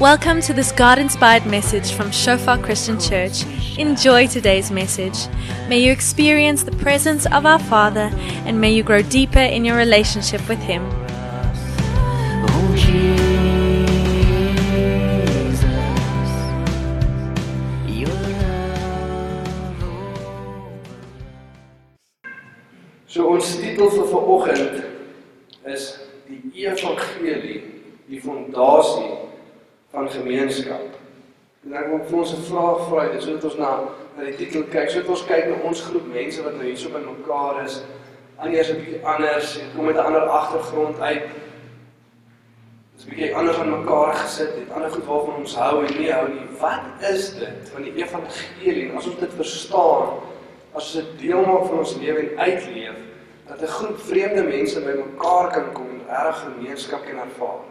Welcome to this God inspired message from Shofar Christian Church. Enjoy today's message. May you experience the presence of our Father and may you grow deeper in your relationship with Him. So ons titel vir vanoggend is die evangelie, die fondasie van gemeenskap. En ek wil vir ons 'n vraag vra, dit sodat ons na na die titel kyk, sodat ons kyk na ons groep mense wat nou hierso by mekaar is. Anders 'n bietjie anders en kom met 'n ander agtergrond uit. Dis 'n bietjie anders aan mekaar gesit, het ander goed waarvan ons hou en nie hou nie. Wat is dit van die evangelie? En as ons dit verstaan, as ons dit deel maak van ons lewe en uitleef, dat 'n groep vreemde mense bymekaar kan kom en regtig gemeenskap kan ervaar.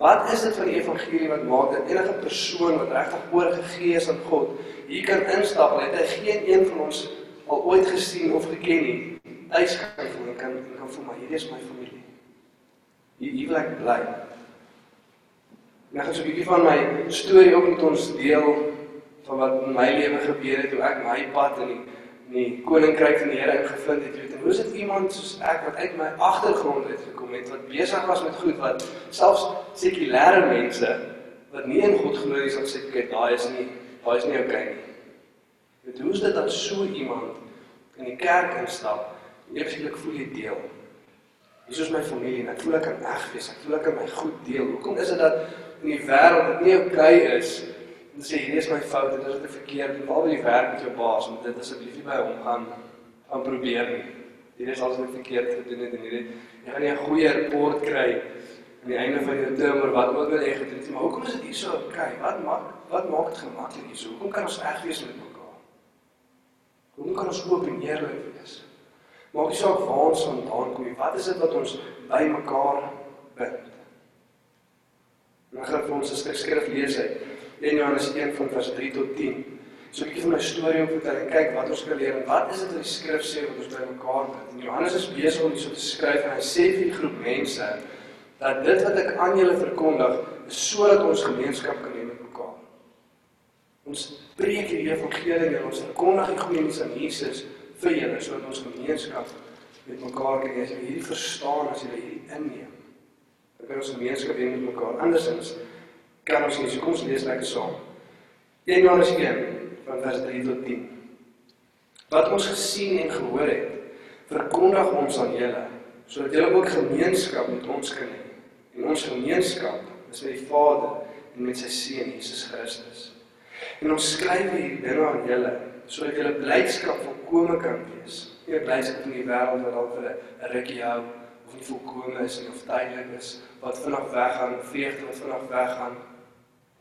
Wat is dit van die evangelie wat maak dat enige persoon wat regtig oorgegee is aan God, hier kan instap en hy geen een van ons al ooit gesien of geken nie, kan voel en kan en kan voel maar hierdie is my familie. Hier hier wil ek bly. Nou gaan so 'n bietjie van my storie ook met ons deel van wat in my lewe gebeur het hoe ek my pad in die in die koninkryk van die Here ingevind het. Jy weet, en hoe is dit iemand soos ek wat uit my agtergrond uit gekom het wat besig was met goed wat selfs sekulêre mense wat nie in God glo nie sal sê kyk daai is nie daai is nie oukei nie. Jy weet, hoe is dit dat so iemand in die kerk instap en eintlik voel jy deel? Hier is my familie en ek voel ek kan eg wees. Ek voel ek kan my goed deel. Hoekom is dit dat in die wêreld dit nie oukei is en sê hierdie is my fout en dit is verkeerd en waar wil jy werk met jou baas want dit asseblief nie by hom gaan gaan probeer nie. Hierdie is alles net verkeerd gedoen het en hierdie jy gaan nie 'n goeie rapport kry aan die einde van jou term oor wat ook al jy gedoen het. Maar hoekom is dit hier so oukei? Wat maak wat maak dit gemaklik hier so? Hoekom kan ons reg wees met mekaar? Hoekom kan ons oop en eerlik wees? Maak nie saak waar ons vandaan kom nie. Wat is dit wat ons by mekaar bind? Nou gaan ek vir ons 'n stuk skrif lees uit 1 Johannes 1 van vers 3 tot 10. So 'n bietjie van my storie op vertel en kyk wat ons kan leer en wat is dit wat die skrif sê wat ons by mekaar bind. En Johannes is besig om hierso te skryf en hy sê vir die groep mense dat dit wat ek aan julle verkondig is sodat ons gemeenskap kan hê met mekaar. Ons preek die evangelie en ons verkondig die goeie nuus aan Jesus vir julle sodat ons gemeenskap met mekaar kan hê. As jy hierdie verstaan, as jy hierdie inneem, dan kan ons gemeenskap hê met mekaar. Andersins kan ons. So kom ons lees lekker saam. 1 Johannes 1 van vers 3 tot 10. Wat ons gesien en gehoor het, verkondig ons aan julle, sodat julle ook gemeenskap met ons kan hê. En ons gemeenskap is met die Vader en met sy seun Jesus Christus. En ons skryf hierdie dinge aan julle sodat julle blydskap volkome kan wees. Nie blydskap in die wêreld wat dalk vir 'n rukkie hou of nie volkome is nie of tydelik is wat vinnig weggaan, vreugde wat vinnig weggaan.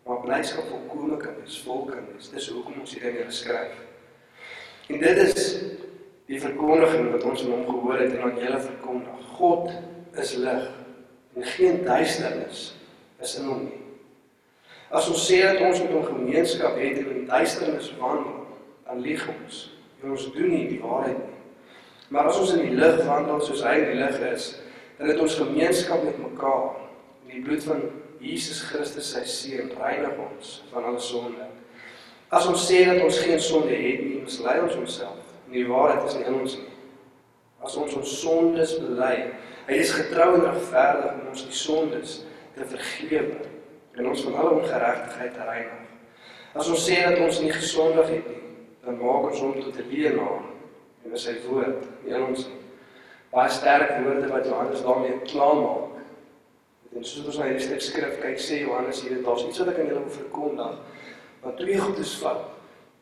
Maar blydskap volkome kan wees, vol kan wees. Dis hoekom ons hierdie dinge skryf. En dit is die verkondiging wat ons in hom gehoor het en aan julle verkondig. God is lig en geen duisternis is in hom nie. As ons sê dat ons met hom gemeenskap het en in duisternis wandel, dan lieg ons. En ons doen nie die waarheid nie. Maar as ons in die lig wandel soos hy in die lig is, dan het ons gemeenskap met mekaar. En die bloed van Jesus Christus sy seun reinig ons van alle sonde. As ons sê dat ons geen sonde het nie, mislei ons onsself. En die waarheid is nie in ons nie. As ons ons sondes bely, hy is getrou en regverdig om ons die sondes te vergewe en ons van alle ongeregtigheid te reinig. As ons sê dat ons nie gesondig het nie, dan maak ons hom tot 'n leienaar en sy woord nie in ons nie. Baie sterk woorde wat Johannes daarmee klaarmaak. En soos ons na hierdie stuk skrif kyk, sê Johannes hier, daar's iets wat ek aan julle wil verkondig. Want twee goed is vat.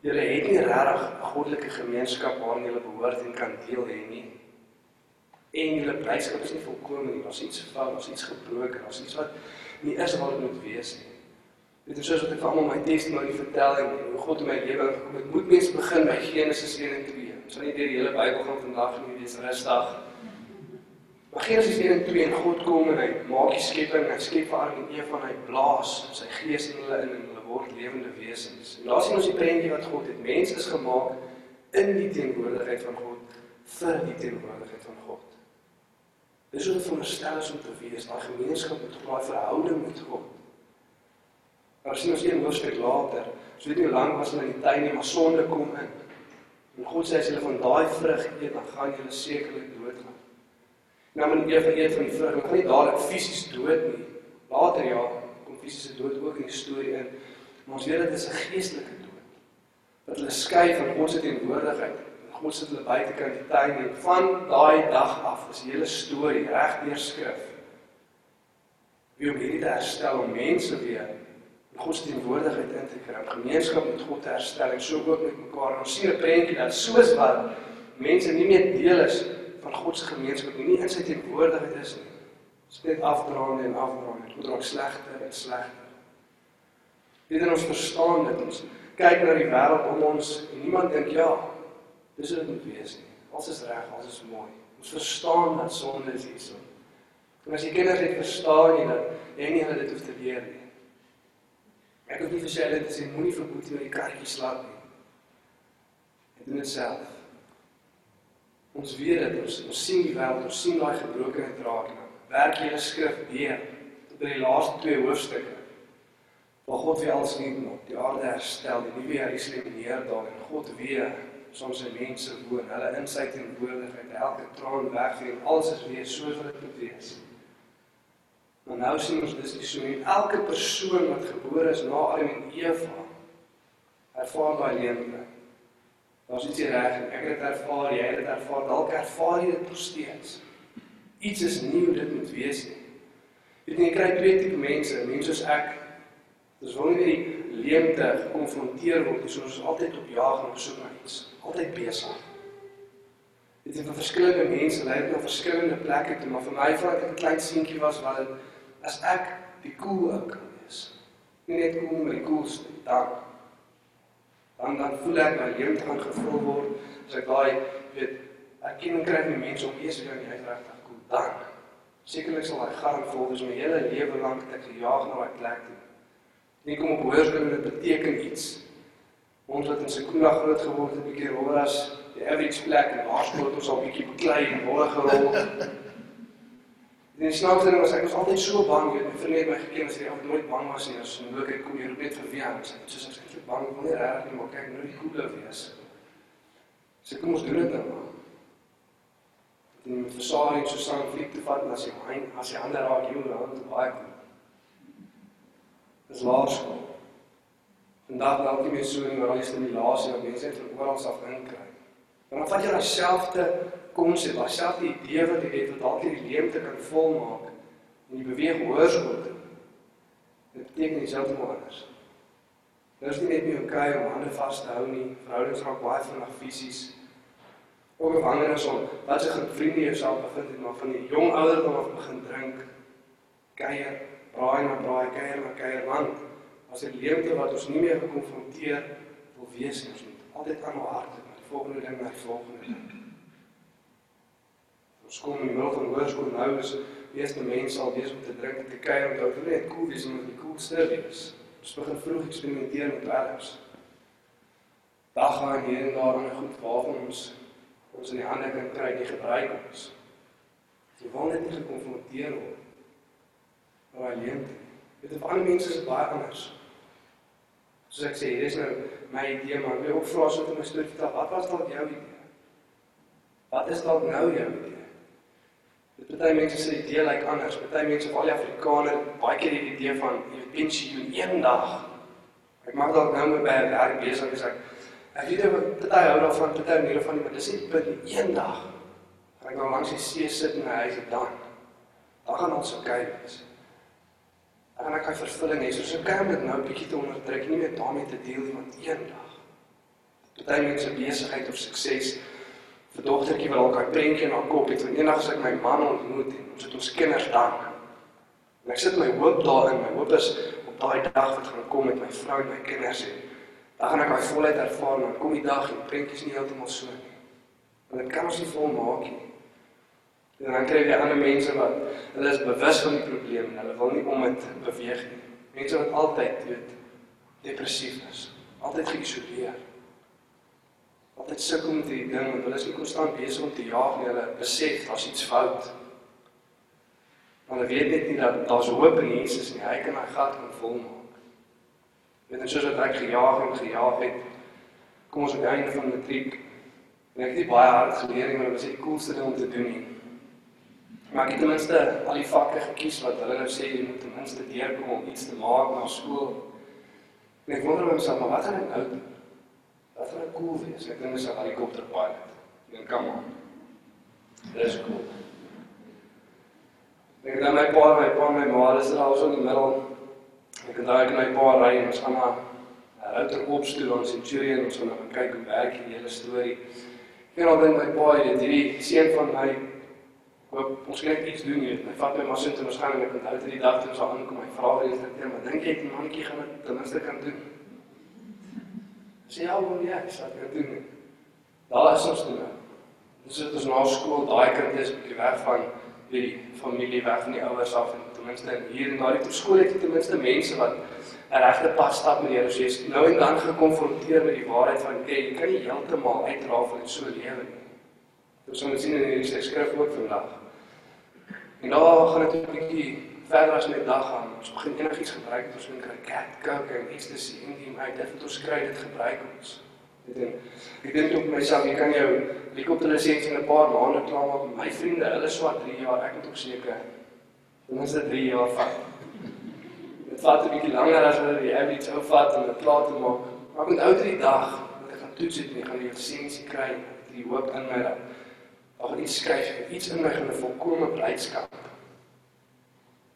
Julle het nie regtig 'n goddelike gemeenskap waarin julle behoort en kan deel hê nie. En julle blydskap is nie volkome nie. Daar's iets fout, daar's iets gebroken, daar's iets wat nie is wat dit moet wees nie. Dit is soos wat ek vir almal my testimony vertel en hoe God in my lewe gekom het. Moet mens begin by Genesis 1 en 2. Ons sal nie deur die hele Bybel gaan vandag nie, wees rustig. Maar Genesis 1 en 2 en God kom en hy maak die skepping, hy skep vir Adam en Eva en hy blaas sy gees in hulle in en hulle word lewende wesens. En daar sien ons die prentjie wat God het. Mens is gemaak in die teenwoordigheid van God vir die teenwoordigheid van God. Dis hoe dit veronderstel is om te wees, daai gemeenskap met God, daai verhouding met God. Maar sien ons een hoofstuk later. Ons weet nie hoe lank was hulle in die tuin nie, maar sonde kom in. En God sê as julle van daai vrug eet, dan gaan julle sekerlik doodgaan. Nou men Eva eet van die vrug, hulle gaan nie dadelik fisies dood nie. Later ja, kom fisiese dood ook in die storie in. Maar ons weet dit is 'n geestelike dood. Dat hulle skei van God se teenwoordigheid. God sit hulle buitekant die tuin en van daai dag af is die hele storie reg deur skrif. Wie om hierdie te herstel om mense weer God se teenwoordigheid in te kry, gemeenskap met God te herstel en so ook met mekaar. En ons sien 'n prentjie dat soos wat mense nie meer deel is van God se gemeenskap nie, nie in sy teenwoordigheid is nie. Dit net afdraande en afdraande. Dit raak slegter en slegter. Dit ons verstaan dit ons kyk na die wêreld om ons en niemand dink ja, dis wat dit moet wees nie. Alles is reg, alles is mooi. Ons verstaan dat sonde is hierso. En as jy kinders het verstaan jy dat jy nie hulle dit hoef te leer nie. Ek het nie vir hulle te sê moenie vir boetie met die karretjie slaap nie. Ek doen dit self. Ons weet dit, ons, ons sien die wêreld, ons sien daai gebrokenheid raak nou. Werk julle skrif deur tot by die laaste twee hoofstukke. Waar God weer alles nuut maak, die aarde herstel, die nuwe Jerusalem neerdaal en God weer soms sy mense woon, hulle in sy teenwoordigheid, elke traan wegvee en alles is weer soos wat dit moet wees. Maar nou sien ons dis nie so nie. Elke persoon wat gebore is na Adam en Eva ervaar daai leemte. Daar's iets hier reg en ek het dit ervaar, jy het dit ervaar, dalk ervaar jy dit nog steeds. Iets is nuut, dit moet wees nie. Weet jy, jy kry twee tipe mense, mense soos ek. Dis wanneer jy die leemte gekonfronteer word, ons is altyd op jag en op soek na iets, altyd besig. Dit is van verskillende mense, lei na verskillende plekke toe, maar vir my voordat ek 'n klein seentjie was, dit as ek die cool ou kan wees. Nie net cool met die coolste, dan dan dan voel ek my lewe gaan gevul word as ek daai weet erkenning kry van mense om eers weer jy regtig cool dan sekerlik sal hy gaan vol wees my hele lewe lank ek gejaag na daai plek toe. Nie kom op hoërskool en dit beteken iets. Ons wat in Sekunda groot geword het, 'n bietjie roller as die average plek en laerskool het ons al bietjie beklei en roller gerol. En die snaakste ding was ek was altyd so bang, jy weet, my vriende het my geken as jy altyd nooit bang was nie, as jy nou kyk kom jy net vir wie aan, sê soos ek is bang, ek wil nie regtig nie, maar kyk nou die koele wees. Sê kom ons doen dit nou maar. En met versaring so saam fliek te vat en as jy hy as jy ander raak jy moet hand baie kom. Dis laerskool. Vandag dalk nie meer so nie, maar al is dit die laaste wat mense van oral af inkry. Dan vat jy dieselfde konsep, dieselfde idee wat jy het wat dalk die leemte kan volmaak en jy beweeg hoërskool toe. Dit beteken dieselfde maar anders. Dit is nie net meer okay om hande vas te hou nie. Verhoudings raak baie vinnig fisies. Ook wanneer ons op wat se vriende jouself bevind het, maar van die jong ouderdom af begin drink, kuier, braai na braai, kuier na kuier, want as 'n leemte wat ons nie meer gekonfronteer wil wees nie, ons moet altyd aan ons hart met die volgende ding na die volgende ding. Ons kom in die middel van hoërskool nou is die eerste mense al besig om te drink en te kuier en dit net cool wees om die coolste wees. Ons begin vroeg eksperimenteer met dwelms. Dag gaan hier en daar en goed waarvan ons ons in die hande kan kry nie gebruik ons. Jy wil net gekonfronteer word. Maar alleen weet of ander mense is baie anders. Soos ek sê, hier is nou my idee maar ek wil ook vra so om 'n storie vertel. Wat was dalk jou idee? Wat is dalk nou jou idee? Dit baie mense die idee lyk anders. Party mense, veral die Afrikaner, baie keer die idee van jy pensioen eendag. Ek mag dalk nou met by 'n werk besig wees ek Ek weet ook party hou daarvan, party nie daarvan nie, maar dis nie punt eendag. Gaan ek nou langs die see sit in 'n huis en dan dan gaan ons okay wees. En dan kan ek vervulling hê. Soos ek kan dit nou 'n bietjie te onderdruk, nie meer daarmee te deel nie, want eendag. Party mense besigheid of sukses vir dogtertjie wat dalk 'n prentjie in haar kop het, en eendag as ek my man ontmoet en ons het ons kinders dan. En ek sit my hoop daarin, my hoop is op daai dag wat gaan kom met my vrou en my kinders en dan gaan ek my volheid ervaar, dan kom die dag en prentjies nie heeltemal so nie. Want dit kan ons nie volmaak nie. En dan kry jy ander mense wat hulle is bewus van die probleem en hulle wil nie om dit beweeg nie. Mense wat altyd weet depressief is, altyd geïsoleer. Altyd sukkel met hierdie ding want hulle is nie konstant besig om te jaag nie. Hulle besef daar's iets fout. Maar hulle weet net nie dat daar's hoop in Jesus nie. Hy kan my gat kan volmaak. Net en soos wat ek gejaag en gejaag het, kom ons aan die einde van matriek. En ek het nie baie hard geleer nie, maar dit was die coolste ding om te doen nie. Maar ek het ten minste al die vakke gekies wat hulle nou sê jy moet ten minste deurkom om iets te maak na skool. En ek wonder myself, maar wat gaan ek nou doen? Gaan ek cool wees? Ek dink dis 'n helikopterpilot. Ek dink kom aan. Dis cool. Ek het my pa, my pa, my ma, sit daar so in die middel. Ek het daai my pa ry en ons gaan na 'n router opstoel ons Centurion ons gaan nou kyk hoe werk die hele storie. En dan dink my pa, jy weet, hierdie seun van my hoop ons kan net iets doen hier. Hy vat my maar sit en ons gaan en ek onthou dit die dag toe ons aankom. Hy vra vir die instrukteur, maar dink jy die mannetjie gaan dit ten minste kan doen? Sê ja, wel ja, ek sal dit doen. Daar is ons toe. Ons sit ons na skool, daai kind is bietjie weg van die familie weg van die ouers af en ten minste hier en daar op skool het jy ten minste mense wat 'n regte pad stap met die Here. So jy's nou en dan gekonfronteer met die waarheid van jy, jy kan nie heeltemal uitrafel in so lewe nie. Ons gaan sien in hierdie skrif ook vandag. En daar gaan dit 'n bietjie verder as net dag gaan. Ons begin enigiets gebruik het ons moet kry cat coke en iets te sien in my dit wat ons kry dit gebruik ons. Weet jy? Ek dink ook myself, jy kan jou helikopterlisensie in 'n paar maande klaar maak. My vriende, hulle swat 3 jaar, ek moet ook seker ten minste 3 jaar vat. Dit vat 'n bietjie langer as wat die average ou vat om dit klaar te maak. Maar ek onthou die dag wat ek gaan toets het en ek gaan die lisensie kry, die hoop in my dat Ag iets skryf, iets in my gaan 'n volkomme blydskap.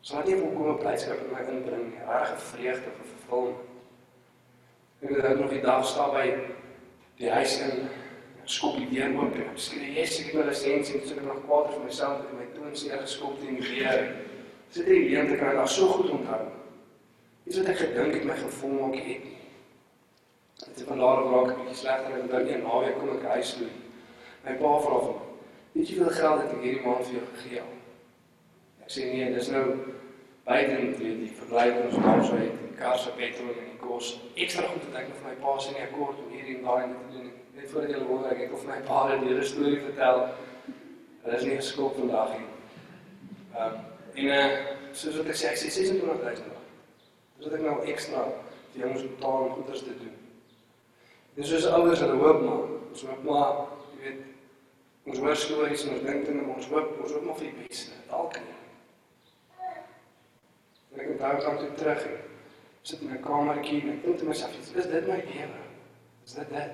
Sal dit nie 'n volkomme blydskap in my inbring nie, regte vreugde of vervulling. Ek het nog die dag staan by die huis in skop die deur oop en sê yes, ek het my lisensie en ek nog kwaad vir myself ek my toon seer geskop teen die weer. Sit hier leer te kry, daar so goed onthou. Iets wat ek gedink het my gevoel maak het. Dit is van daar af raak ek bietjie slegter en dan een naweek kom ek huis toe. My pa vra vir my Weet jy hoeveel geld het ek hierdie maand vir jou gegee? Sê nee, dis nou buite net weet die verblyf ons nou so het, die kar se petrol en die kos. Ekstra goed dat ek vir my pa se nie akkoord om hierdie en daai te doen. Net voordat jy wonder ek het of my pa 'n hele storie vertel. Dit is nie geskop vandag nie. Ehm um, en uh, soos wat ek sê, ek sê 26000 rand. Dis wat ek nou ekstra vir moet betaal om goeders te doen. Dis soos ouers hulle hoop maar, ons hoop maar, jy weet Ons hoor stories en ons dink dinge, ons hoop, ons hoop maar vir die beste. Dalk nie. En ek onthou dan toe terug en sit in 'n kamertjie en ek dink te myself, is dit my lewe? Is dit dit?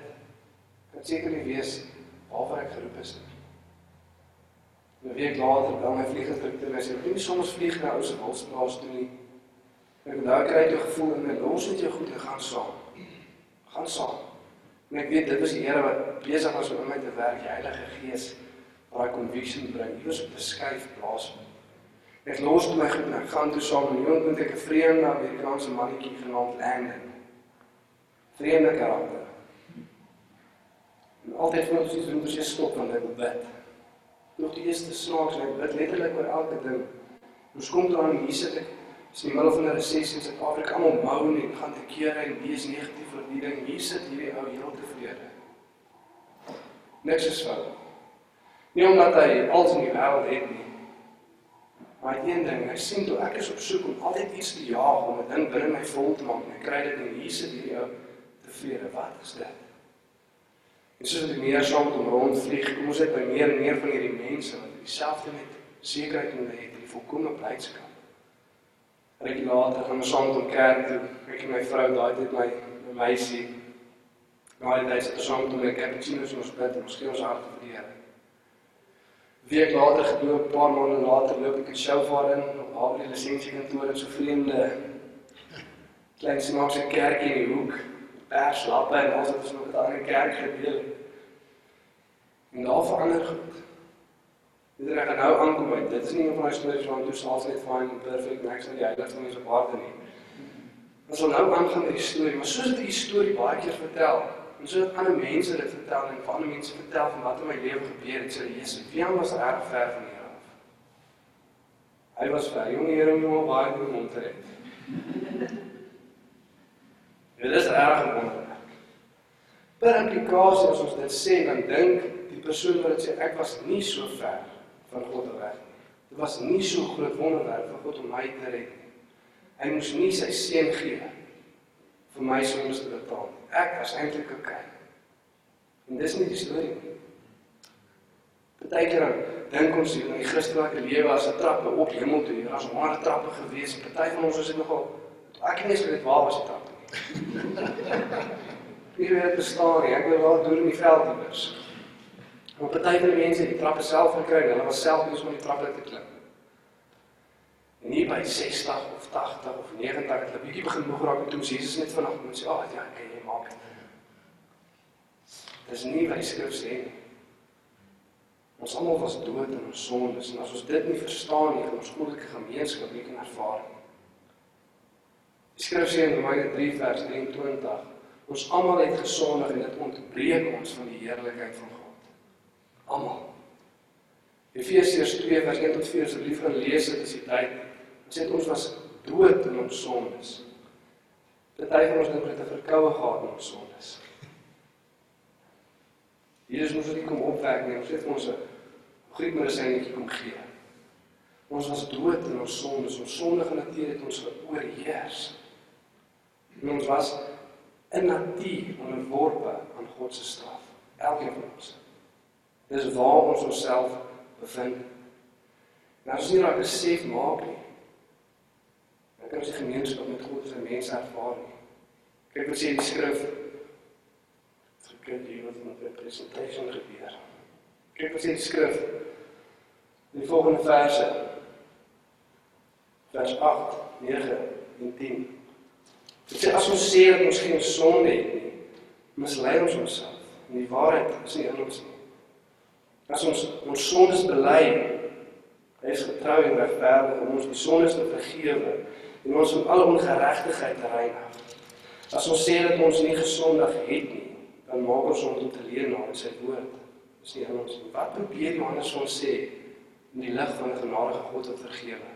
Ek seker nie weet waarvoor ek geroep is nie. 'n Week later bel my vlieginstrukteur en sê, "Jy moet soms vlieg na ou se hulsplaas toe nie." Ek onthou kry jy gevoel in my los net jou goed en gaan saam. Gaan saam. En ek weet dit was die Here wat besig was om in my te werk, die Heilige Gees daai conviction bring. Iewers op 'n skuif plaas. Ek los my goed en ek gaan toe saam met iemand met 'n vreemde Amerikaanse mannetjie genaamd Landon. Vreemde karakter. En altyd vir ons is dit moet jy stop want ek bid. Nog die eerste snaaks en ek bid letterlik oor elke ding. Ons kom dan hier sit ek is in die middel van 'n resessie in Suid-Afrika almal mou en gaan te kere en wees negatief oor die ding. Hier sit hierdie ou heel tevrede. Niks is fout. Nie omdat hy alles in die wêreld het nie. Maar een ding, hy sien toe ek is op soek om altyd iets te jaag om 'n ding binne my vol te maak en ek kry dit nie. Hier sit hierdie ou tevrede. Wat is dit? En soos ek meer saam met hom rondvlieg, kom ons net by meer en meer van hierdie mense wat dieselfde met sekerheid in hulle het, die volkomme blydskap. Rukkie later gaan ons saam met hom kerk toe. Ek en my vrou daai tyd my my meisie. Daai tyd sit ons saam met hom en cappuccino's en ons bid en ons gee ons hart vir die Here. Week later gedoop, paar maande later loop ek in Shofar in op haar lisensiekantoor in so vreemde klein snaakse kerk in die hoek. Perslappe en ons het ons nog 'n ander kerk gedeel. En daar verander goed. Dit reg nou aankom uit. Dit is nie een van daai stories waar toe sal net fine perfect max en die heiligste mense op aarde nie. Ons sal nou aangaan met die storie, maar soos dit die storie baie keer vertel, en soos ander mense dit vertel en van ander mense vertel van wat in my lewe gebeur het, sê Jesus, wie was reg ver van hier af. Hy was ver, jong Here hom baie om te red. Dit is reg wonderlik. Per implikasie as ons dit sê, dan dink die persoon wat dit sê, ek was nie so ver van God weg nie. Dit was nie so groot wonderwerk vir God om my te red nie. Hy moes nie sy seun gee vir my sondes te betaal. Ek was eintlik oukei. Okay. En dis nie die storie nie. Partykeer dink ons hier in die Christelike lewe as 'n trappe op hemel toe. Daar's honderde trappe gewees. Party van ons is dit nogal ek weet nie of dit waar was die trappe nie. Hier weet bestaan nie. Ek wil wel deur in die veld iewers. Maar party van die mense het die trappe self gekry. Hulle was self besig om die trappe te klim. En hier by 60 of 80 of 90 het hulle bietjie begin moeg raak en toe Jesus net vanaand moet sê, "Ag oh, ja, kan jy maak dit." Dis nie wat die skrif sê nie. Ons almal was dood in ons sondes en as ons dit nie verstaan nie, gaan ons goddelike gemeenskap nie kan ervaar nie. Die skrif sê in Romeine 3 vers 23, ons almal het gesondig en dit ontbreek ons van die heerlikheid van God. Almal. Efesiërs 2 vers 1 tot 4 asseblief gaan lees dit is die tyd. Dit sê ons was dood in ons sondes. Party van ons dink dit het 'n verkoue gehad in ons sondes. Jesus moes dit kom opwek nie, ons het ons 'n griepmedisynetjie kom gee. Ons was dood in ons sondes, ons sondige natuur het ons oorheers. En ons was in natuur onderworpe aan God se straf, elkeen van ons. Dis waar ons onsself bevind. Nou as jy raak besef maak nie. Kan ons gemeenskap met God se mense ervaar nie. Kyk wat sê die skrif kyk hier wat met die presentasie gebeur. Kyk wat sê die skrif. Die volgende verse. Vers 8, 9 en 10. Dit sê as ons sê dat ons geen sonde het nie, mislei ons onsself. En die waarheid is nie in ons nie. As ons ons sondes bely, hy is getrou en regverdig om ons die sondes te vergewe en ons van alle ongeregtigheid te reinig. As ons sê dat ons nie gesondig het nie, dan maak ons hom tot 'n leenaar in sy woord. Dis nie ons. Wat probeer Johannes ons sê in die lig van die genadige God wat vergewe?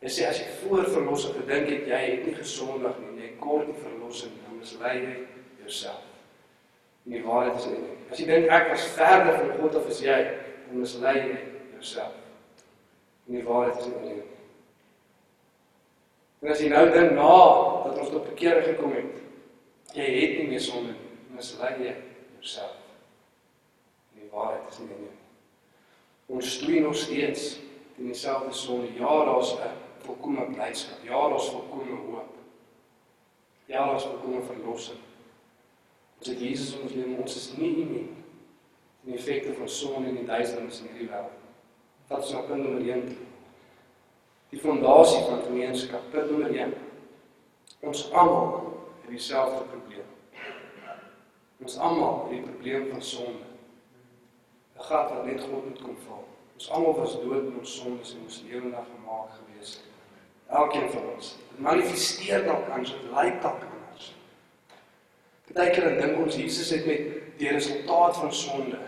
Hy sê as jy voor verlossing gedink het jy het nie gesondig nie, jy kort nie verlossing dan mislei jy jouself. En die waarheid is nie. As jy dink ek was verder van God of is jy, dan mislei jy jouself. En die waarheid is nie. En as jy nou dink na dat ons tot bekering gekom het, jy het nie meer sonde nie mislei jy jouself. Die waarheid is nie nie. Ons stoei nog steeds in dieselfde sonde. Ja, daar's 'n volkomme blydskap. Ja, daar's volkomme hoop. Ja, daar's volkomme verlossing. Ons het Jesus ons lewe, ons is nie immuun teen die effekte van sonde en die duisternis in hierdie wêreld. Wat is nou punt nommer 1? Die fondasie van gemeenskap, punt nommer 1. Ons almal het dieselfde probleem. Ons almal het die probleem van sonde. 'n Gat wat net God moet kom vul. Ons almal was dood in ons sondes en ons lewendig gemaak gewees. Elkeen van ons. Dit manifesteer dalk anders, dit lyk dalk anders. Partykeer dink ons Jesus het met die resultaat van sonde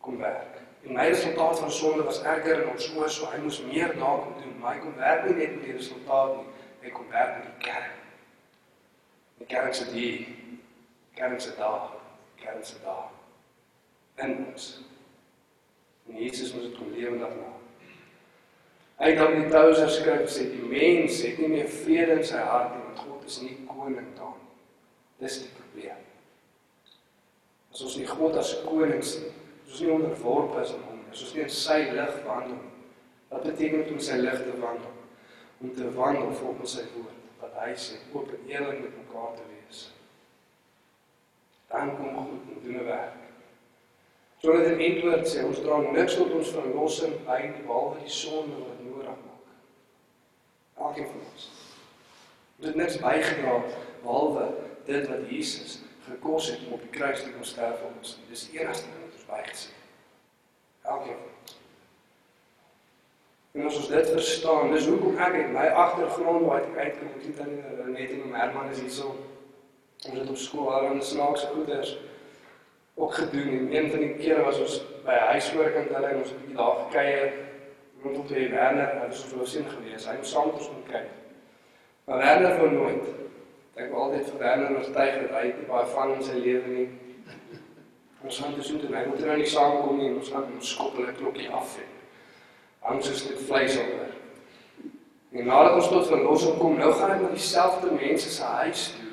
kom werk. En my resultaat van sonde was erger in ons oë, so hy moes meer daarop doen. Maar hy kom werk nie net met die resultaat nie, hy kom werk met die kerk. Die kerk se die kern se daar, kern se daar. In ons. En Jesus moet dit kom lewendig maak. Hy het dan die Touser skryf sê die mens het nie meer vrede in sy hart nie want God is nie koning daar nie. Dis die probleem. As ons nie God as koning sien, as ons nie onderworpe is aan hom, as ons nie in sy lig wandel nie. Wat beteken dit om sy lig te wandel? Om te wandel volgens sy woord wat hy sê, oop en eerlik met mekaar te wees dan kom goed en doen 'n werk. Sodat in Edward sê ons dra niks tot ons verlossing by nie behalwe die sonde wat nodig maak. Elkeen van ons. Dit niks bygedra behalwe dit wat Jesus gekos het om op die kruis te kom sterf vir ons. Dis die enigste ding ons bygesit. Elkeen van ons. En as ons dit verstaan, dis hoekom ek in my agtergrond waar ek uitkom, dit dan net in Herman is hierso ons het op skool al ons snaakse goeders ook gedoen en een van die kere was ons by huiswerk en hulle ons 'n bietjie daar gekuier rondom die Werner en ons was sien gewees hy moes saam met ons kom kyk maar Werner wou nooit ek wou altyd vir Werner ons tyd dat hy baie van in sy lewe nie ons gaan dus toe moet nou nie saamkom nie ons gaan ons skop hulle klokkie af en ons is net vleis oor en nadat ons tot verlossing kom nou gaan ek met dieselfde mense se huis toe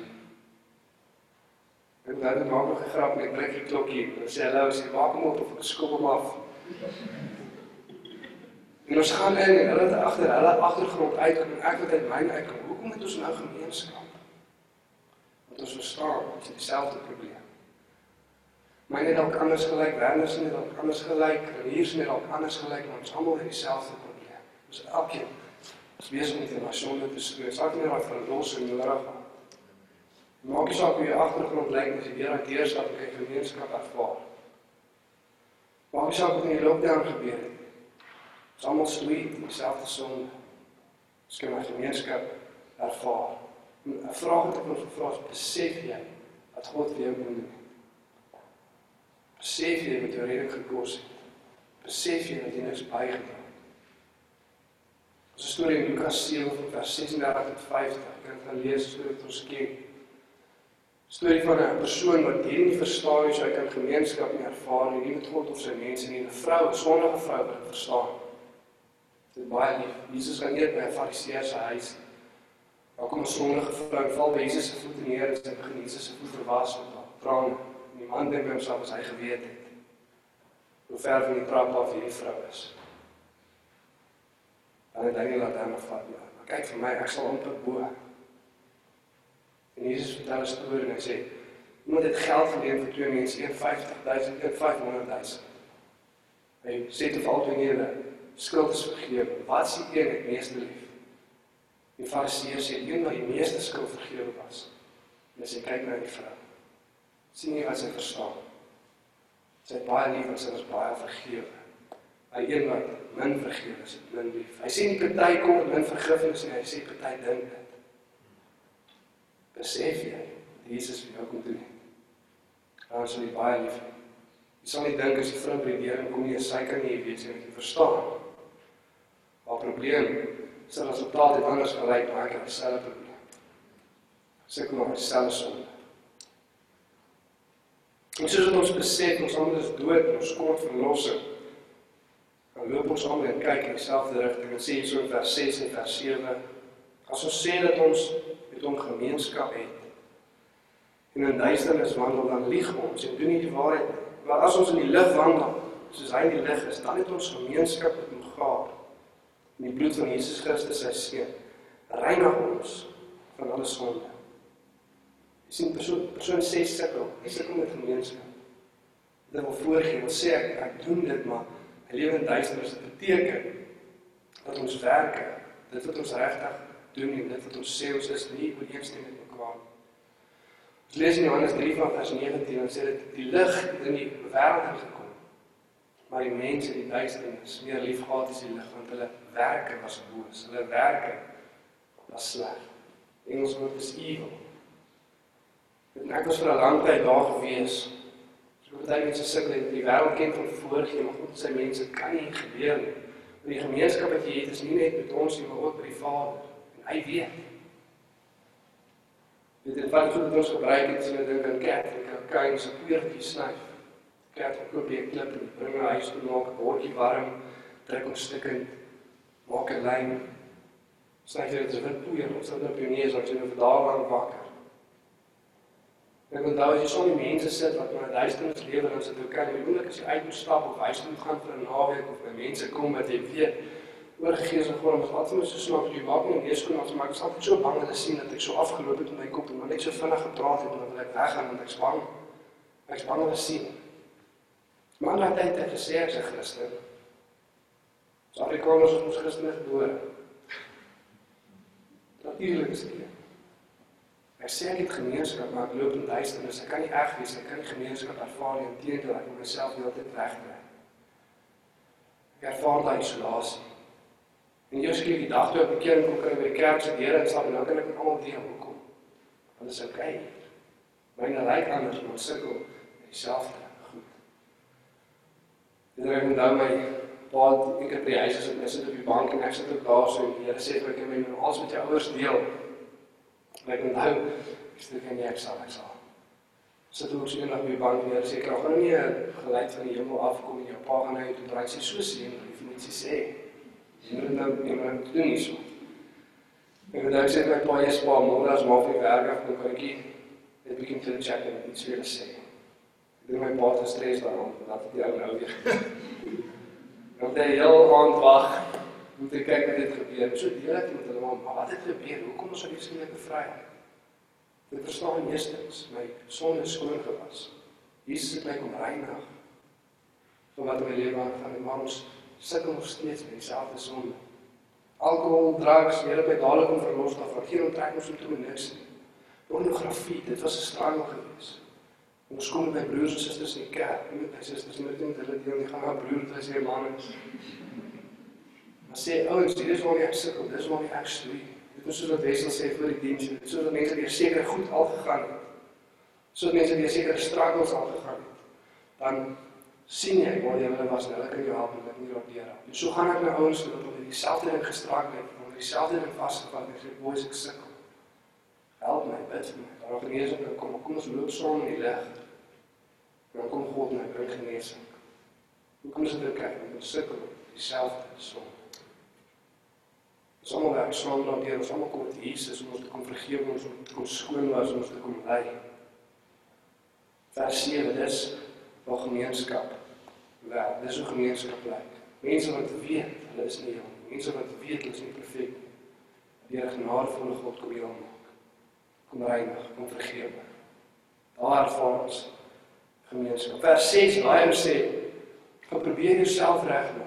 nou dit maak nog 'n grap met druk die klokkie. Dan sê hulle, "Sê maak hom op of ek skop hom af." En ons gaan in en hulle het agter hulle agtergrond uitkom en ek het uit myne uitkom. Hoekom het ons nou gemeenskap? Want ons verstaan, dit is dieselfde probleem. Myne dalk anders gelyk, Werner se dalk anders gelyk, hier se dalk anders gelyk, maar ons almal het dieselfde probleem. Ons elkeen is besig met 'n te streef. Sak nie wat verlossing nodig het. Maak nie saak hoe jou agtergrond lyk as jy weer aan deurstap en kyk gemeenskap ervaar. Maak nie saak wat in die lockdown gebeur het. Ons almal in dieselfde sonde. Ons kan 'n gemeenskap ervaar. 'n Vraag wat ek ons vra is: besef jy wat God vir jou doen? Besef jy wat jou redding gekos het? Besef jy dat jy niks bygedra het? Ons storie in Lukas 7 vers 36 tot 50. Ek kan gaan lees sodat ons ken. Storie van 'n persoon wat hierdie nie verstaan hoe hy kan gemeenskap nie ervaar nie, nie met God of sy mense nie, 'n vrou, 'n sondige vrou wat dit verstaan. Dit baie lief. Jesus gaan eet by 'n Fariseër se huis. Daar kom 'n sondige vrou, val by Jesus se voete neer en sy begin Jesus se voete was met haar trane. En die man dink homself as hy geweet het hoe ver van die trap af hierdie vrou is. Dan het hy nie laat hom vat nie. Maar kyk vir my, ek sal amper bo. En Jesus vertel 'n storie en hy sê: "Iemand het geld geleen vir twee mense, een 50000 en 500000." Hy sê te val toe neer, skuld is vergewe. Wat die een wat meeste lief? Die Fariseer sê een wat die meeste skuld vergewe was. En as jy kyk na die vrou, sien jy wat sy verstaan. Sy het baie lief en sy is baie vergewe. Hy een wat min vergewe is, min lief. Hy sê nie party kom met min vergifnis nie, hy sê party dink dit. Besef jy, Jesus vir jou kom doen. Dan sal jy baie lief hê. Jy sal nie dink as die vrou by die deur kom nie, sy kan nie weet het nie verstaan. Maar probleem dat resultaat het anders gelyk, maar ek het dieselfde probleem. Kom op dieselfde sonde. En soos ons besef, ons almal is dood, ons kort verlossing. Dan loop ons almal en kyk in dieselfde rigting. Dit sê so in vers 6 en vers 7. As ons sê dat ons met hom gemeenskap het en in duisternis wandel, dan lieg ons en doen nie die waarheid nie. Maar as ons in die lig wandel, soos hy in die lig is, dan het ons gemeenskap met gehad. En die bloed van Jesus Christus, sy seun, reinig ons van alle sonde. Sien persoon persoon sê sukkel, hy sukkel met gemeenskap. Dit wil voorgee, wil sê ek ek doen dit maar hy lewe in duisternis. Dit beteken dat ons werke, dit wat ons regtig doen en dit wat ons sê ons is nie ooreenstem met mekaar. Ons lees in Johannes 3 van vers 19 en sê dit die lig in die wêreld gekom. Maar die mense in die duisternis meer liefgehad as die lig want hulle werke was boos. Hulle werke was sleg. Engels woord is evil. En ek was vir 'n lang tyd daar gewees. So baie mense sukkel in die wêreld ken van voorgee, maar God sê mense kan nie gebeur nie. Want die gemeenskap wat jy het is nie net met ons nie, maar ook met die Vader. En hy weet. Dit het wat goed ons gebruik het sien dink aan kerk, ek kan kyk so kleurtjie snyf. Kerk koop jy 'n klip en bring na huis toe maak, bordjie warm, trek ons stukke maak 'n lyn. Snyf jy dit wit poeier, ons sal op jou neus as jy nou vir dae lank wakker. Ek onthou as jy so 'n mense sit wat maar duisternis lewe en sit ook kan jy moeilik as jy uit moet stap of huis toe gaan vir 'n naweek of by mense kom wat jy weet oorgegees en vorm wat vir my so snaaks jy maak nie meer skoon as maar ek is altyd so bang om te sien dat ek so afgeloop het met my kop en maar net so vinnig gepraat het en wil ek weggaan want ek is bang. Ek is bang om te sien. Maar laat hy dit gesê as 'n Christen. Ons Afrikaners is ons Christene gebore. Natuurlik is dit. Ek sê ek het gemeenskap, maar ek loop in duisternis. Ek kan nie reg wees, ek kan nie gemeenskap ervaar nie. Inteendeel, ek moet myself heeltyd wegtrek. Ek ervaar daai isolasie. En eers keer die dag toe ek bekering kom kry by die kerk se deure en en dan kan ek almal deel hoekom. Want dit is oukei. Myne lyk anders, maar sukkel met dieselfde goed. En ek onthou my pa ek het by die huis gesit, ek sit op die bank en ek sit ook daar so en die Here sê vir my nou alles met jou ouers deel. En ek onthou ek sê kan jy ek sal ek sal. Sit so eendag op die bank en die Here sê ek gaan nie 'n geluid van die hemel afkom en jou pa gaan nou toe draai sê so sien, lief net sê. Jy moet nou nie meer doen nie so. En dan sê my pa eers pa môre as maar vir werk af kom kykie. Dit bietjie te check en iets julle sê. Ek dink my pa het gestres daarom dat ek die ou nou weer. Want hy heel aand wag om te kyk wat dit gebeur. So deel ek met hulle maar, wat het gebeur? Hoekom op die skielik bevry? Ek verstaan eerstens, my sonde is skoon gewas. Jesus het my kom reinig van wat my lewe aangaan en maar ons sukkel nog steeds met dieselfde sonde. Alkohol, drugs, die het my dadelik om verlos daarvan. Geen onttrek ons toe niks nie. Pornografie, dit was 'n struggle geweest. Ons kom met my broers en susters in die kerk, nie met my susters nie, met hulle deel nie gaan broer, hulle sê man. Sê ouens, dit is waar ek sukkel, dis waar ek stoei. Dit is soos wat Wessel sê vir die diens, dit is soos dat mense weer seker goed al gegaan het. Soos mense weer seker struggles al gegaan het. Dan sien jy waar jy hulle was, hulle kan jou help en dit nie radeer nie. En so gaan ek na ouens toe wat onder dieselfde ding gestrang het, onder dieselfde ding vasgevang het, sê boys ek sukkel. Help my, bid vir my. Daar gaan genesing kom. Kom ons loop saam in die lig. Dan kom God hy bring genesing. Hoe kom ons dit kyk? Ons sukkel dieselfde sonde. Ons almal werk saam daardeur, ons almal kom met Jesus om ons te kom vergewe, ons om te kom skoon was, ons te kom lei. Vers 7 dis waar gemeenskap werk. Dis hoe gemeenskap lyk. Mense wat weet hulle is nie jong. Mense wat weet hulle is nie perfek. Deur genadevolle God kom heel maak. Kom reinig, kom vergewe. Daar ervaar ons gemeenskap. Vers 6 daai ou sê, "Probeer jouself regmaak."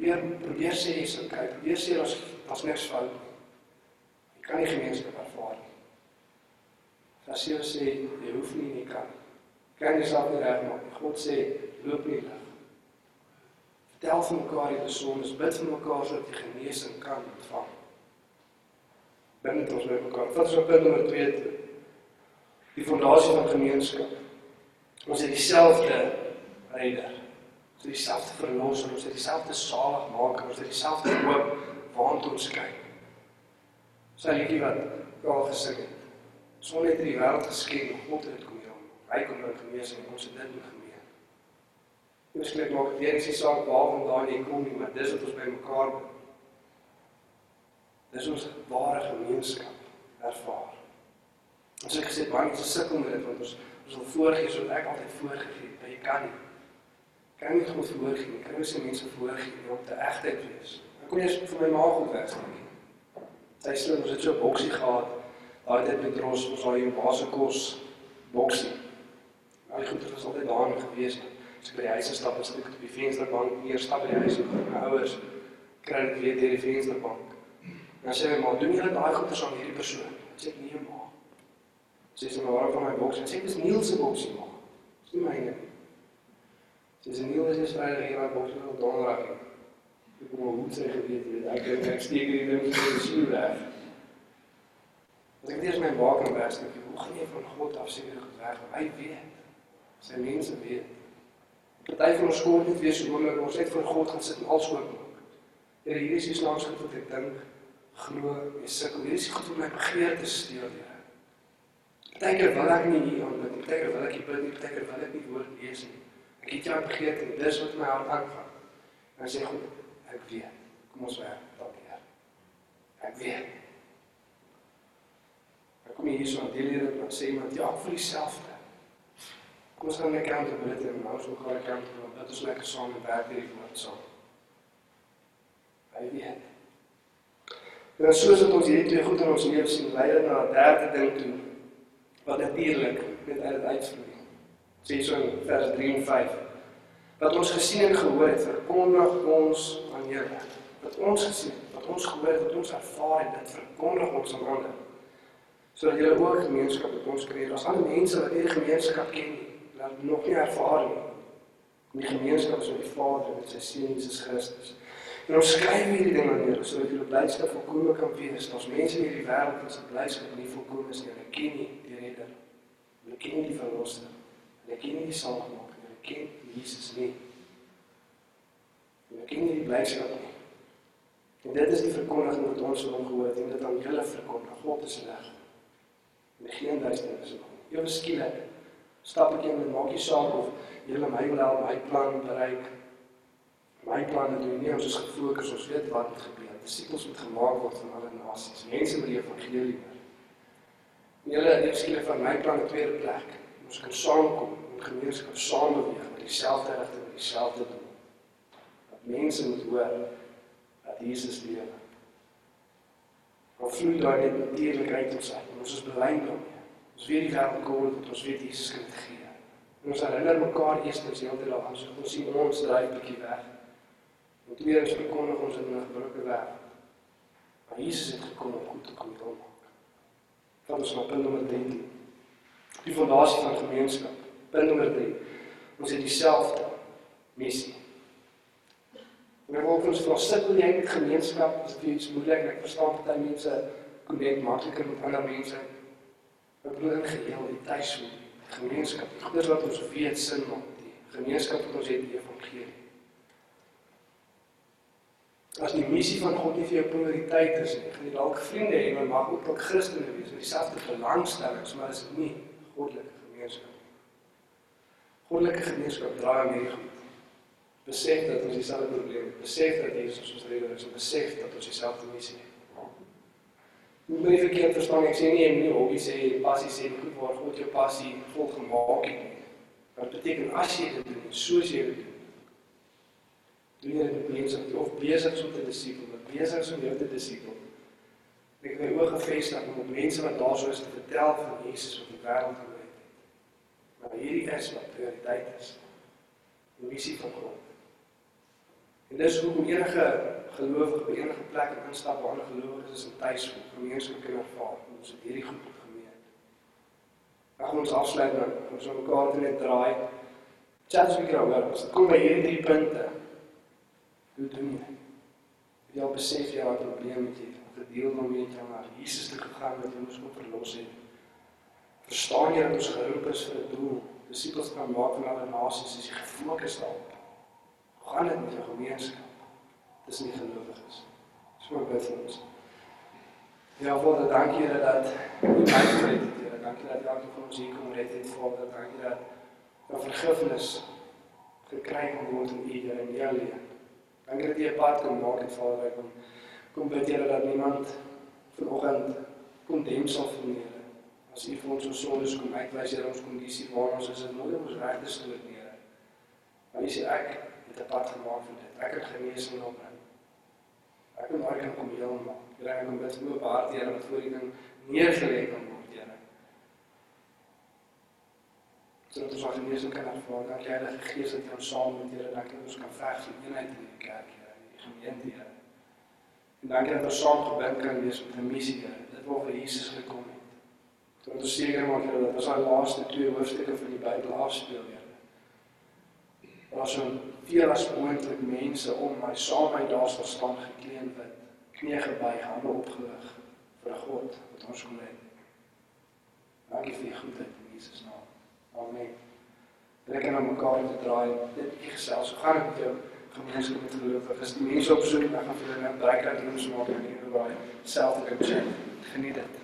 Probeer probeer sê jy's okay. Probeer sê daar's daar's niks fout. Jy kan nie gemeenskap ervaar nie. As jy sê jy hoef nie nie kan. Kan jy self nie regmaak nie. God sê loop nie lig. Vertel vir mekaar die sondes, bid vir mekaar sodat jy genesing kan ontvang. Binne ons met mekaar. Wat is op punt nommer 2? Die fondasie van gemeenskap. Ons het dieselfde ryder. Ons het dieselfde verlosser, ons het dieselfde saligmaker, ons het dieselfde hoop waartoe ons kyk. Sy liedjie wat al gesing het. Son het die wêreld geskep, God het kom hier. Hy kom nou genees en ons het dit moet gemeen. Kyk maak weer is die saak waarvandaan jy kom nie, maar dis wat ons by mekaar bring. Dis ons ware gemeenskap ervaar. Ons het gesê baie mense sukkel met dit want ons ons wil voorgee soos ek altyd voorgegee het, maar jy kan nie kan nie God voorgee nie. Kan nie se mense voorgee nie om te egtheid wees. Ek kon eers vir my ma goed wegsteek. Sy sê ons het so 'n boksie gehad. Daai tyd met ons daai jou ma se kos boksie. Daai goed was altyd daar gewees. As ek by die huis stap, as ek op die vensterbank weer stap by die huis met my ouers, kry ek weer deur die vensterbank. Dan sê my ma, doen jy daai goeders aan hierdie persoon? Sê ek nee ma. Sê sy maar waarom van my boksie? Sê dis Niels se boksie ma. Dis nie myne nie. Dis 'n nuwe is vrydag hier aan Bosman op Donderdag. Ek kom hoe sê geweet jy, ek dink ek steek hierdie ding so in die skool weg. As ek eers my waak en weg steek, hoe gaan jy van God af seker weg? Hy weet. Sy mense weet. Party van ons skool net weer so oomblik ons net voor God gaan sit en al skoon. Here, hier is die slags goed wat ek dink, glo, jy sukkel. Hier is die goed wat my begeertes steel. Partykeer wil ek nie hier nie. Partykeer wil ek nie nie. Partykeer wil ek nie woord lees nie. Ek het jou begeerte en dis wat my hart aangaan. En sê goed, ek weet. Kom ons werk daardeur. Ek weet. Ek kom hier so aan deel hier en sê iemand ja, vir dieselfde. Kom ons gaan net kan te bid en nou so gaan ek kan doen. Dit is lekker saam en werk hierdie woord saam. Hy weet. En soos wat ons hierdie twee goed in ons lewe sien, lei dit na 'n derde ding toe wat natuurlik met uit uitvloei sê so in vers 3 en 5. Wat ons gesien en gehoor het, verkondig ons aan julle. Wat ons gesien, wat ons gehoor het, wat ons ervaar het, dit verkondig ons aan ander. Sodat julle ook gemeenskap met ons kry. As ander mense wat hierdie gemeenskap ken, dat nog nie ervaar nie. Die gemeenskap met die Vader en sy Seun Jesus Christus. En ons skryf hierdie ding aan julle sodat julle blydskap volkome kan wees. Ons mense in hierdie wêreld wat se blydskap nie volkome is nie. Hulle ken nie die Redder. Hulle ken nie die Verlosser. Hulle ken nie die saligmaker nie. Hulle ken Jesus nie. Hulle ken nie die blydskap nie. En dit is die verkondiging wat ons van hom gehoor het en dit aan julle verkondig. God is reg. En geen duisternis nie. Ewe skielik stap ek in en maak nie saak of julle my wil help my plan bereik. My planne doen nie ons is gefokus ons weet wat moet gebeur. Disippels moet gemaak word van alle nasies. Mense moet die evangelie hoor. En julle het skielik van my plan 'n tweede plek. Ons kan saamkom en gemeenskap saam beweeg met dieselfde rigting, dieselfde doel. Dat mense moet hoor dat Jesus lewe. Maar vloei natuurlik uit ons uit. Ons is bly daarmee. Ons weet die wêreld kom dat ons weet Jesus kan dit gee. En ons herinner mekaar eerstens heeltyd daaraan, so ons sien ons dryf bietjie weg. En tweedens verkondig ons in 'n gebroke wêreld. Maar Jesus het gekom om goed te kom doen. Van ons na punt nommer 3. Die fondasie van gemeenskap. Punt nommer 3. Ons het dieselfde missie. En ek wil ons vra sukkel jy met gemeenskap? Is dit iets moeilik? Ek verstaan baie mense connect makliker met ander mense. Ek bedoel in geheel die die gemeenskap. Goeders wat ons weet sin maak. Die gemeenskap wat ons het die evangelie. As die missie van God nie vir jou prioriteit is nie, gaan jy dalk vriende hê en mag ook dalk Christene wees met dieselfde belangstellings, maar is nie goddelike gemeenskap. Goddelike gemeenskap draai aan hierdie goed. Besef dat ons dieselfde probleem het. Besef dat Jesus ons redder is en besef dat ons dieselfde missie het. Hoe baie verkeerd verstaan ek sê nie jy moet nie hobby sê passie sê goed waar God jou passie vol gemaak het nie. Wat beteken as jy dit doen soos jy dit doen? Doen jy dit besig of besig om te disipel, besig om jou te disipel? Ek het my oë gefestig op mense wat daar sou is te vertel van Jesus op die wêreld gered het. Maar hierdie is wat prioriteit is. Die missie van God. En dis hoekom enige gelowige by enige plek instap waar 'n gelowige is in tuis of gemeenskap kan ervaar. Ons het hierdie goed gemeet. Gaan ons afsluit dan ons op mekaar te net draai. Chat so gou oor. Ons kom by hierdie drie punte. Hoe doen jy? Jy al besef jy het 'n probleem met jy gedeel daarmee het jy na Jesus toe gegaan dat jy ons moet verlos het. Verstaan jy dat ons geroep is vir 'n doel? Disippels kan maak van alle nasies as jy gefokus daarop. Hoe gaan dit met jou gemeenskap? Dis nie gelowiges. So bid vir ons. Ja, Vader, dankie Here dat U my gered het. Here, dankie dat elke van ons hier kom red het. Vader, dankie dat ons vergifnis gekry kan word in U Here in jou lewe. Dankie dat U 'n pad kan maak het, Vader. Ek kom kom bid Here dat niemand vanoggend kondem sal voel nie. Here. As U vir ons ons sondes kom uitwys, Here, ons kondisie waar ons is, is nooit om ons reg te stoot nie, Here. Maar U sê ek het 'n pad gemaak vir dit. Ek het genesing opbring. Ek wil maar kan kom heel maak. Here, ek kom bid vir oop hart, Here, wat voor U ding neergelê kan word, Here. Sodat ons al genesing kan ervaar. Dankie Heilige Gees dat U ons saam met Here, dat ons kan veg vir eenheid in die kerk, Here, in die gemeente, Here. En dankie dat ons saam gebind kan wees met 'n missie, Here. Dit waarvoor Jesus gekom het. Sodat ons seker maak Here dat ons al laaste twee hoofstukke van die Bybel afspeel, Here. Ons so veel as moontlik mense om my saam met daar sal staan gekleen wit, knie gebuig, hande opgelig vir God wat ons kom red. Dankie vir die goedheid in Jesus naam. Amen. Lekker na mekaar te draai. Dit gesels. So gaan dit met jou gemeenskap met gelowiges. Die mense op soek, dan gaan hulle 'n breakout rooms maak en hulle raai self te kan check. Geniet dit.